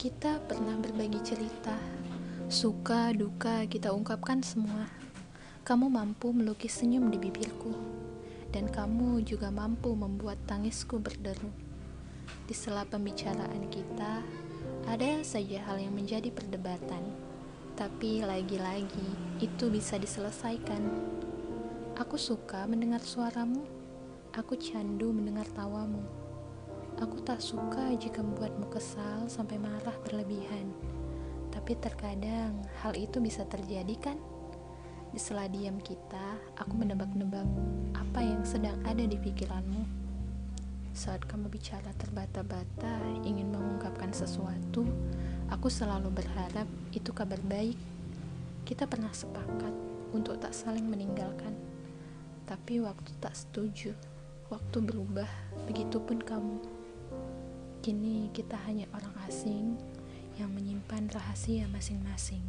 Kita pernah berbagi cerita, suka, duka, kita ungkapkan semua. Kamu mampu melukis senyum di bibirku, dan kamu juga mampu membuat tangisku berderu. Di sela pembicaraan kita, ada saja hal yang menjadi perdebatan, tapi lagi-lagi itu bisa diselesaikan. Aku suka mendengar suaramu, aku candu mendengar tawamu. Tak suka jika membuatmu kesal sampai marah berlebihan. Tapi terkadang hal itu bisa terjadi kan? Di sela diam kita, aku menebak-nebak apa yang sedang ada di pikiranmu. Saat kamu bicara terbata-bata, ingin mengungkapkan sesuatu, aku selalu berharap itu kabar baik. Kita pernah sepakat untuk tak saling meninggalkan. Tapi waktu tak setuju, waktu berubah, begitupun kamu. Kini kita hanya orang asing yang menyimpan rahasia masing-masing.